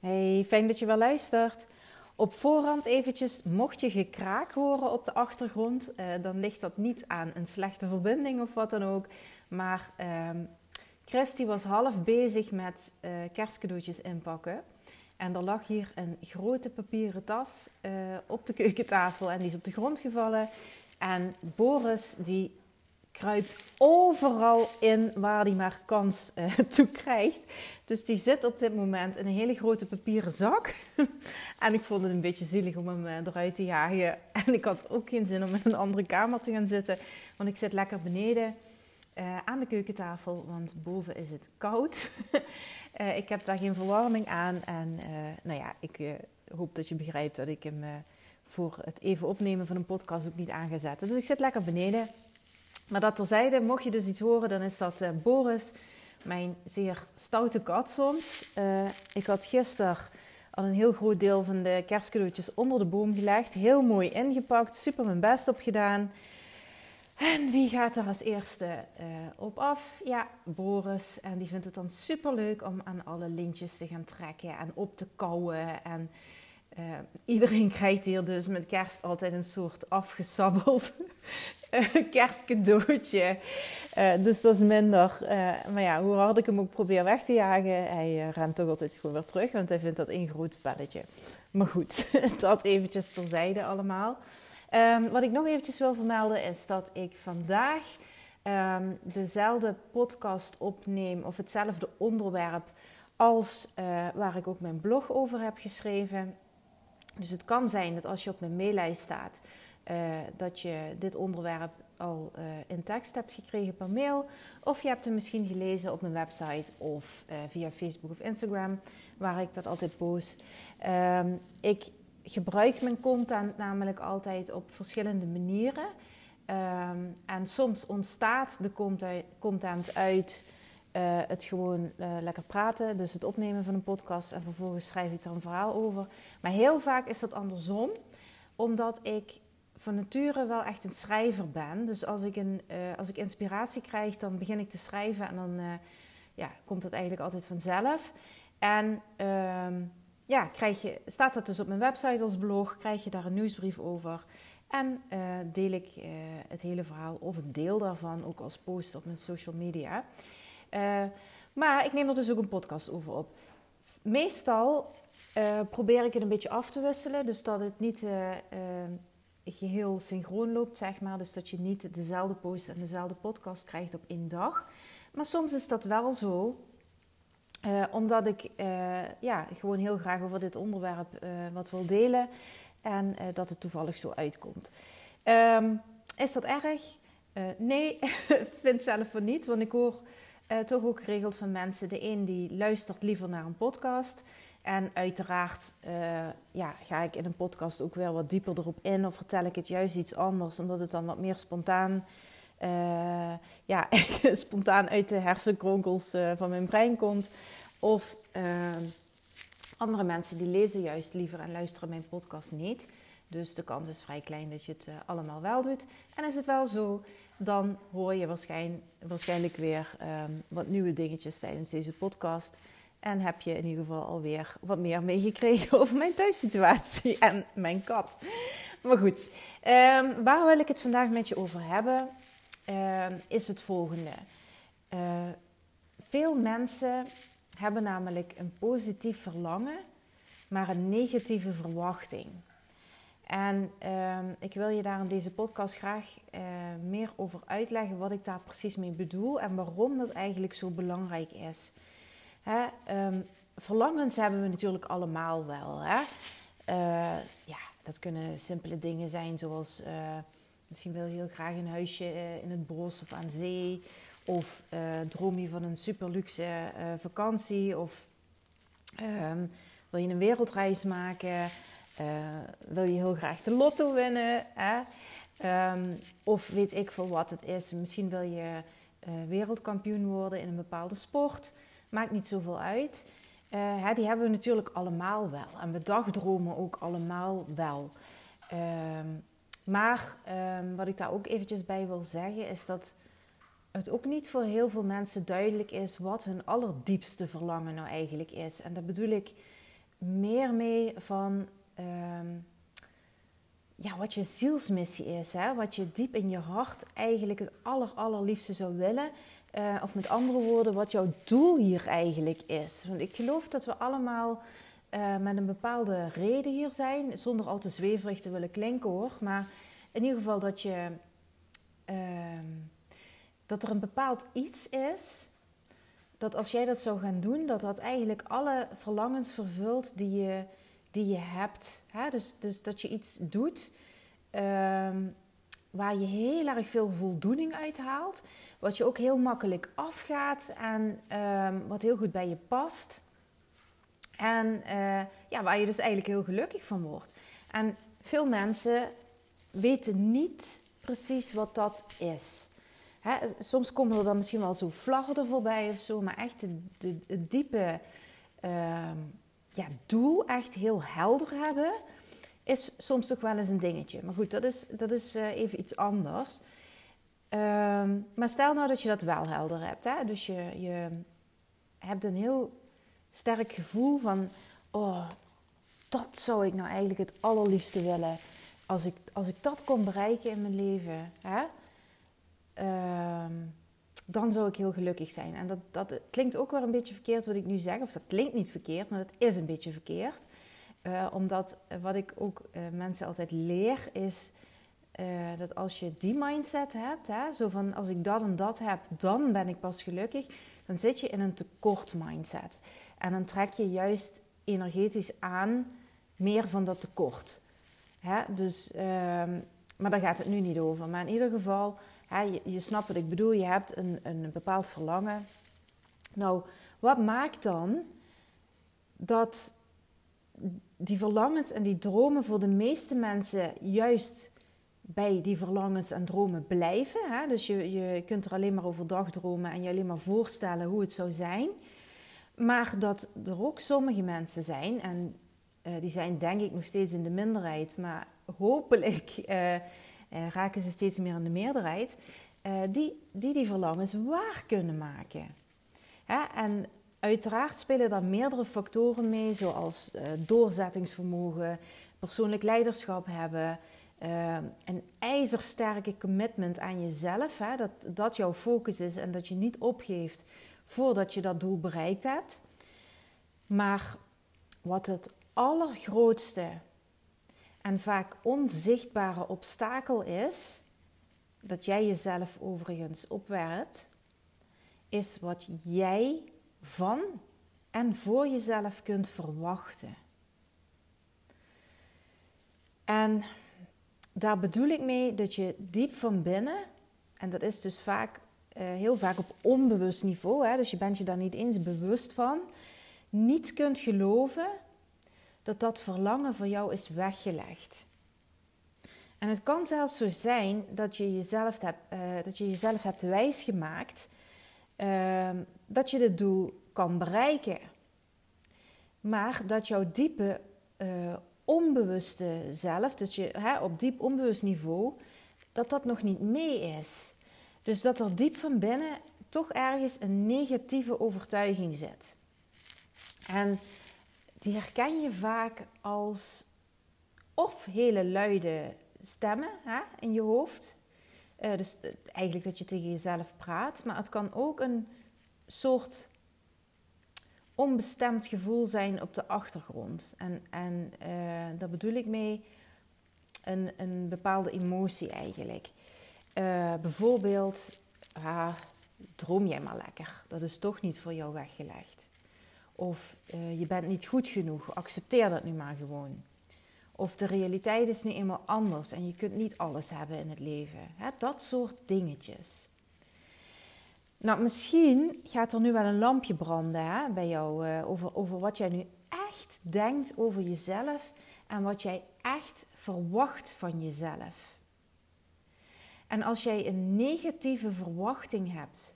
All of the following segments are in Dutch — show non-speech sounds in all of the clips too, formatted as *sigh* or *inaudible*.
Hey, fijn dat je wel luistert. Op voorhand eventjes, mocht je gekraak horen op de achtergrond, uh, dan ligt dat niet aan een slechte verbinding of wat dan ook. Maar uh, Christy was half bezig met uh, kerstcadeautjes inpakken. En er lag hier een grote papieren tas uh, op de keukentafel en die is op de grond gevallen. En Boris die kruipt overal in waar hij maar kans uh, *laughs* toe krijgt. Dus die zit op dit moment in een hele grote papieren zak. *laughs* en ik vond het een beetje zielig om hem uh, eruit te jagen. *laughs* En ik had ook geen zin om in een andere kamer te gaan zitten. Want ik zit lekker beneden uh, aan de keukentafel, want boven is het koud. ik heb daar geen verwarming aan. En nou ja, ik hoop dat je begrijpt dat ik hem voor het even opnemen van een podcast ook niet aan ga zetten. Dus ik zit lekker beneden. Maar dat terzijde, mocht je dus iets horen, dan is dat uh, Boris, mijn zeer stoute kat soms. Uh, ik had gisteren al een heel groot deel van de kerstcadeautjes onder de boom gelegd. Heel mooi ingepakt, super mijn best op gedaan. En wie gaat er als eerste uh, op af? Ja, Boris. En die vindt het dan super leuk om aan alle lintjes te gaan trekken en op te kouwen. En iedereen *laughs* krijgt hier dus met kerst altijd een soort afgesabbeld *laughs* kerstcadeautje. Uh, dus dat is minder. Uh, maar ja, hoe hard ik hem ook probeer weg te jagen, hij rent toch altijd gewoon weer terug. Want hij vindt dat een groot spelletje. Maar goed, *laughs* dat eventjes terzijde allemaal. Um, wat ik nog eventjes wil vermelden is dat ik vandaag um, dezelfde podcast opneem of hetzelfde onderwerp als waar ik ook mijn blog over heb geschreven. Dus het kan zijn dat als je op mijn maillijst staat, uh, dat je dit onderwerp al uh, in tekst hebt gekregen per mail. Of je hebt hem misschien gelezen op mijn website of uh, via Facebook of Instagram, waar ik dat altijd post. Um, ik gebruik mijn content namelijk altijd op verschillende manieren. Um, en soms ontstaat de content uit het gewoon lekker praten, dus het opnemen van een podcast en vervolgens schrijf ik er een verhaal over. Maar heel vaak is dat andersom, omdat ik van nature wel echt een schrijver ben. Dus als ik, een, uh, als ik inspiratie krijg, dan begin ik te schrijven en dan ja, komt het eigenlijk altijd vanzelf. En ehm, ja, krijg je, staat dat dus op mijn website als blog, krijg je daar een nieuwsbrief over. En deel ik het hele verhaal of een deel daarvan ook als post op mijn social media. Maar ik neem er dus ook een podcast over op. Meestal probeer ik het een beetje af te wisselen. Dus dat het niet uh, geheel synchroon loopt, zeg maar. Dus dat je niet dezelfde post en dezelfde podcast krijgt op één dag. Maar soms is dat wel zo. omdat ik ja, gewoon heel graag over dit onderwerp wat wil delen. En dat het toevallig zo uitkomt. Um, is dat erg? nee, *laughs* vind zelf van niet. Want ik hoor toch ook geregeld van mensen. De een die luistert liever naar een podcast. En uiteraard uh, ja, ga ik in een podcast ook weer wat dieper erop in. Of vertel ik het juist iets anders, omdat het dan wat meer spontaan, uh, ja, *laughs* spontaan uit de hersenkronkels van mijn brein komt. Of andere mensen die lezen juist liever en luisteren mijn podcast niet. Dus de kans is vrij klein dat je het allemaal wel doet. En is het wel zo dan hoor je waarschijnlijk, weer um, wat nieuwe dingetjes tijdens deze podcast. En heb je in ieder geval alweer wat meer meegekregen over mijn thuissituatie en mijn kat. Maar goed, um, waar wil ik het vandaag met je over hebben? Um, is het volgende. Uh, veel mensen hebben namelijk een positief verlangen, maar een negatieve verwachting. En uh, ik wil je daar in deze podcast graag uh, meer over uitleggen wat ik daar precies mee bedoel en waarom dat eigenlijk zo belangrijk is. Um, verlangens hebben we natuurlijk allemaal wel. Hè? Uh, ja, dat kunnen simpele dingen zijn zoals uh, misschien wil je heel graag een huisje in het bos of aan zee. Of droom je van een super luxe vakantie. Of um, wil je een wereldreis maken. Wil je heel graag de lotto winnen? Hè? Um, of weet ik veel wat het is. Misschien wil je wereldkampioen worden in een bepaalde sport. Maakt niet zoveel uit. Hè, die hebben we natuurlijk allemaal wel. En we dagdromen ook allemaal wel. Um, maar um, wat ik daar ook eventjes bij wil zeggen is dat het ook niet voor heel veel mensen duidelijk is wat hun allerdiepste verlangen nou eigenlijk is. En dat bedoel ik meer mee van ehm, ja, wat je zielsmissie is. Hè? Wat je diep in je hart eigenlijk het aller, allerliefste zou willen. Uh, of met andere woorden, wat jouw doel hier eigenlijk is. Want ik geloof dat we allemaal uh, met een bepaalde reden hier zijn. Zonder al te zweverig te willen klinken hoor. Maar in ieder geval dat je... Uh, dat er een bepaald iets is dat als jij dat zou gaan doen, dat dat eigenlijk alle verlangens vervult die je, die je hebt. Hè? Dus, dus dat je iets doet um, waar je heel erg veel voldoening uit haalt. Wat je ook heel makkelijk afgaat en um, wat heel goed bij je past. En uh, ja, waar je dus eigenlijk heel gelukkig van wordt. En veel mensen weten niet precies wat dat is. Hè, soms komen er dan misschien wel zo vlaggen voorbij of zo, maar echt het diepe uh, ja, doel echt heel helder hebben, is soms toch wel eens een dingetje. Maar goed, dat is, dat is uh, even iets anders. Uh, maar stel nou dat je dat wel helder hebt. Hè? Dus je, je hebt een heel sterk gevoel van: oh, dat zou ik nou eigenlijk het allerliefste willen. Als ik, als ik dat kon bereiken in mijn leven. Hè? Ehm, dan zou ik heel gelukkig zijn. En dat, dat klinkt ook wel een beetje verkeerd wat ik nu zeg. Of dat klinkt niet verkeerd, maar dat is een beetje verkeerd. Uh, omdat eh, wat ik ook uh, mensen altijd leer is dat als je die mindset hebt, hè, zo van als ik dat en dat heb, dan ben ik pas gelukkig, dan zit je in een tekort mindset. En dan trek je juist energetisch aan meer van dat tekort. Hè? Dus, ehm, maar daar gaat het nu niet over. Maar in ieder geval, je, je snapt wat ik bedoel, je hebt een, een bepaald verlangen. Nou, wat maakt dan dat die verlangens en die dromen voor de meeste mensen juist bij die verlangens en dromen blijven. Hè? Dus je, je kunt er alleen maar overdag dromen en je alleen maar voorstellen hoe het zou zijn. Maar dat er ook sommige mensen zijn, en uh, die zijn denk ik nog steeds in de minderheid, maar hopelijk uh, uh, raken ze steeds meer in de meerderheid, die, die die verlangens waar kunnen maken. Hè? En uiteraard spelen daar meerdere factoren mee, zoals doorzettingsvermogen, persoonlijk leiderschap hebben, een ijzersterke commitment aan jezelf, hè? Dat, dat jouw focus is en dat je niet opgeeft voordat je dat doel bereikt hebt. Maar wat het allergrootste en vaak onzichtbare obstakel is, dat jij jezelf overigens opwerpt, is wat jij van en voor jezelf kunt verwachten. En daar bedoel ik mee dat je diep van binnen, en dat is dus vaak, uh, heel vaak op onbewust niveau, hè, dus je bent je daar niet eens bewust van, niet kunt geloven dat dat verlangen voor jou is weggelegd. En het kan zelfs zo zijn dat je jezelf hebt, uh, dat je jezelf hebt wijsgemaakt uh, dat je dit doel kan bereiken. Maar dat jouw diepe uh, onbewuste zelf, dus je, hè, op diep onbewust niveau, dat dat nog niet mee is. Dus dat er diep van binnen toch ergens een negatieve overtuiging zit. En die herken je vaak als of hele luide stemmen hè, in je hoofd. Uh, dus eigenlijk dat je tegen jezelf praat. Maar het kan ook een soort onbestemd gevoel zijn op de achtergrond. En, en uh, daar bedoel ik mee een, een bepaalde emotie eigenlijk. Uh, bijvoorbeeld, droom jij maar lekker. Dat is toch niet voor jou weggelegd. Of je bent niet goed genoeg. Accepteer dat nu maar gewoon. Of de realiteit is nu eenmaal anders en je kunt niet alles hebben in het leven. dat soort dingetjes. Nou, misschien gaat er nu wel een lampje branden hè, bij jou uh, over, over wat jij nu echt denkt over jezelf en wat jij echt verwacht van jezelf. En als jij een negatieve verwachting hebt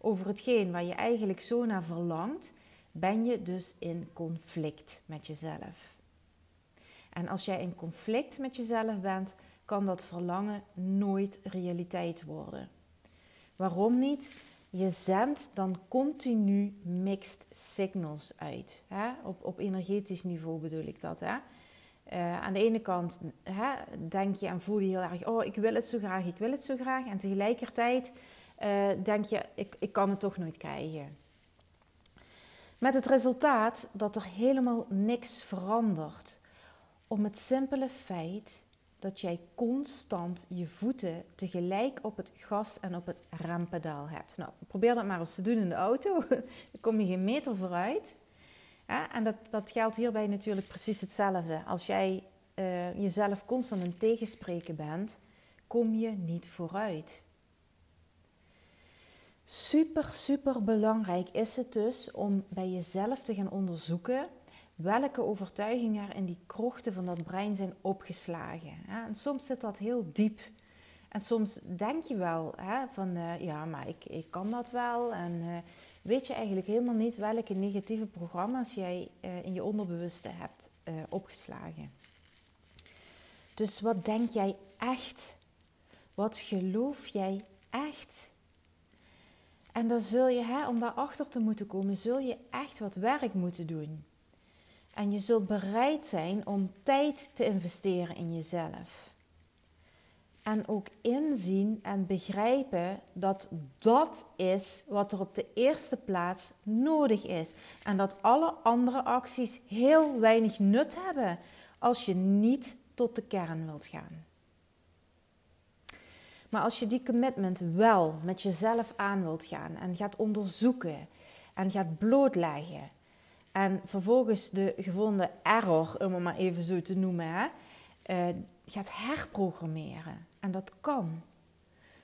over hetgeen waar je eigenlijk zo naar verlangt, ben je dus in conflict met jezelf. En als jij in conflict met jezelf bent, kan dat verlangen nooit realiteit worden. Waarom niet? Je zendt dan continu mixed signals uit. Hè? Op, op energetisch niveau bedoel ik dat. Hè? Uh, aan de ene kant hè, denk je en voel je heel erg, oh ik wil het zo graag, ik wil het zo graag. En tegelijkertijd uh, denk je, ik, ik kan het toch nooit krijgen. Met het resultaat dat er helemaal niks verandert. Om het simpele feit dat jij constant je voeten tegelijk op het gas en op het rempedaal hebt. Nou, probeer dat maar eens te doen in de auto. *laughs* Dan kom je geen meter vooruit. En dat, dat geldt hierbij natuurlijk precies hetzelfde. Als jij uh, jezelf constant een tegenspreken bent, kom je niet vooruit. Super, super belangrijk is het dus om bij jezelf te gaan onderzoeken welke overtuigingen er in die krochten van dat brein zijn opgeslagen. En soms zit dat heel diep. En soms denk je wel hè, van uh, ja, maar ik, ik kan dat wel. En uh, weet je eigenlijk helemaal niet welke negatieve programma's jij uh, in je onderbewuste hebt opgeslagen. Dus wat denk jij echt? Wat geloof jij echt? En dan zul je, hè, om daarachter te moeten komen, zul je echt wat werk moeten doen. En je zult bereid zijn om tijd te investeren in jezelf. En ook inzien en begrijpen dat dat is wat er op de eerste plaats nodig is. En dat alle andere acties heel weinig nut hebben als je niet tot de kern wilt gaan. Maar als je die commitment wel met jezelf aan wilt gaan en gaat onderzoeken en gaat blootleggen en vervolgens de gevonden error, om het maar even zo te noemen, hè, uh, gaat herprogrammeren. En dat kan.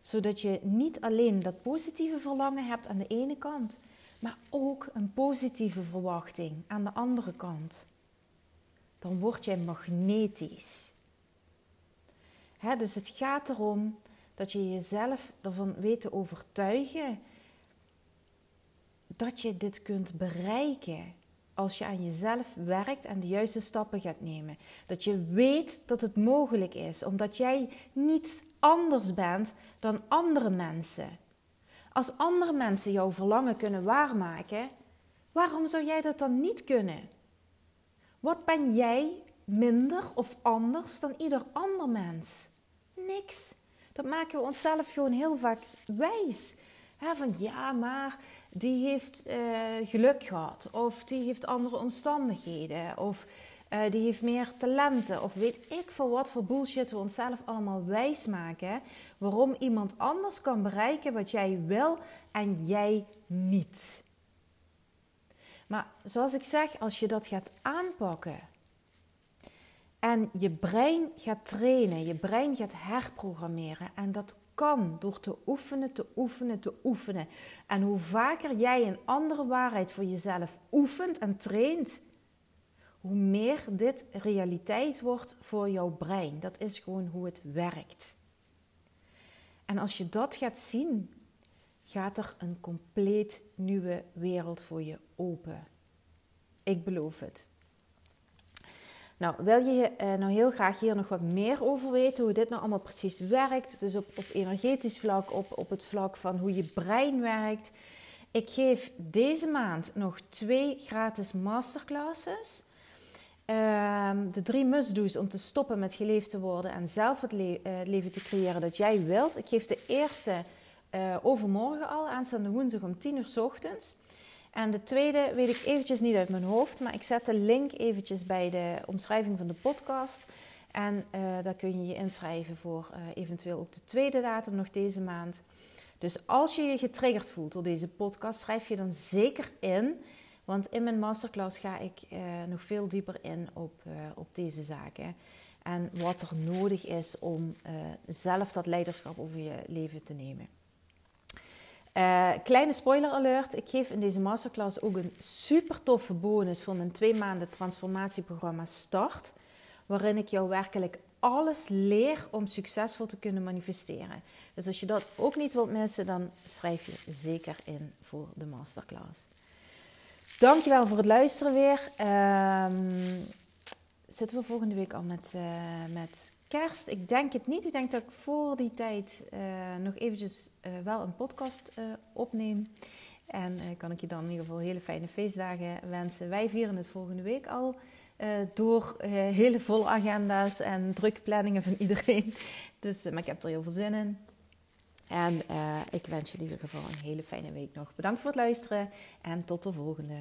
Zodat je niet alleen dat positieve verlangen hebt aan de ene kant, maar ook een positieve verwachting aan de andere kant. Dan word jij magnetisch. Hè, dus het gaat erom dat je jezelf ervan weet te overtuigen dat je dit kunt bereiken als je aan jezelf werkt en de juiste stappen gaat nemen. Dat je weet dat het mogelijk is, omdat jij niets anders bent dan andere mensen. Als andere mensen jouw verlangen kunnen waarmaken, waarom zou jij dat dan niet kunnen? Wat ben jij minder of anders dan ieder ander mens? Niks. Dat maken we onszelf gewoon heel vaak wijs. van ja, maar die heeft uh, geluk gehad, of die heeft andere omstandigheden, of uh, die heeft meer talenten, of weet ik veel wat voor bullshit we onszelf allemaal wijs maken. Waarom iemand anders kan bereiken wat jij wil en jij niet. Maar zoals ik zeg, als je dat gaat aanpakken en je brein gaat trainen, je brein gaat herprogrammeren en dat kan door te oefenen, te oefenen, te oefenen. En hoe vaker jij een andere waarheid voor jezelf oefent en traint, hoe meer dit realiteit wordt voor jouw brein. Dat is gewoon hoe het werkt. En als je dat gaat zien, gaat er een compleet nieuwe wereld voor je open. Ik beloof het. Nou, wil je uh, nou heel graag hier nog wat meer over weten, hoe dit nou allemaal precies werkt? Dus op, op energetisch vlak, op, op het vlak van hoe je brein werkt. Ik geef deze maand nog twee gratis masterclasses. Ehm, de drie must-do's om te stoppen met geleefd te worden en zelf het eh, leven te creëren dat jij wilt. Ik geef de eerste uh, overmorgen al, aanstaande woensdag om 10 uur s ochtends. En de tweede weet ik eventjes niet uit mijn hoofd, maar ik zet de link eventjes bij de omschrijving van de podcast. En uh, daar kun je je inschrijven voor uh, eventueel ook de tweede datum nog deze maand. Dus als je je getriggerd voelt door deze podcast, schrijf je dan zeker in. Want in mijn masterclass ga ik uh, nog veel dieper in op, op deze zaken. En wat er nodig is om zelf dat leiderschap over je leven te nemen. Uh, kleine spoiler alert, ik geef in deze masterclass ook een super toffe bonus voor mijn twee maanden transformatieprogramma Start. Waarin ik jou werkelijk alles leer om succesvol te kunnen manifesteren. Dus als je dat ook niet wilt missen, dan schrijf je zeker in voor de masterclass. Dankjewel voor het luisteren weer. Um, zitten we volgende week al met, uh, met ik denk het niet. Ik denk dat ik voor die tijd nog eventjes wel een podcast opneem. En kan ik je dan in ieder geval hele fijne feestdagen wensen. Wij vieren het volgende week al. door hele volle agenda's en drukke planningen van iedereen. Dus, maar ik heb er heel veel zin in. En ik wens je in ieder geval een hele fijne week nog. Bedankt voor het luisteren en tot de volgende.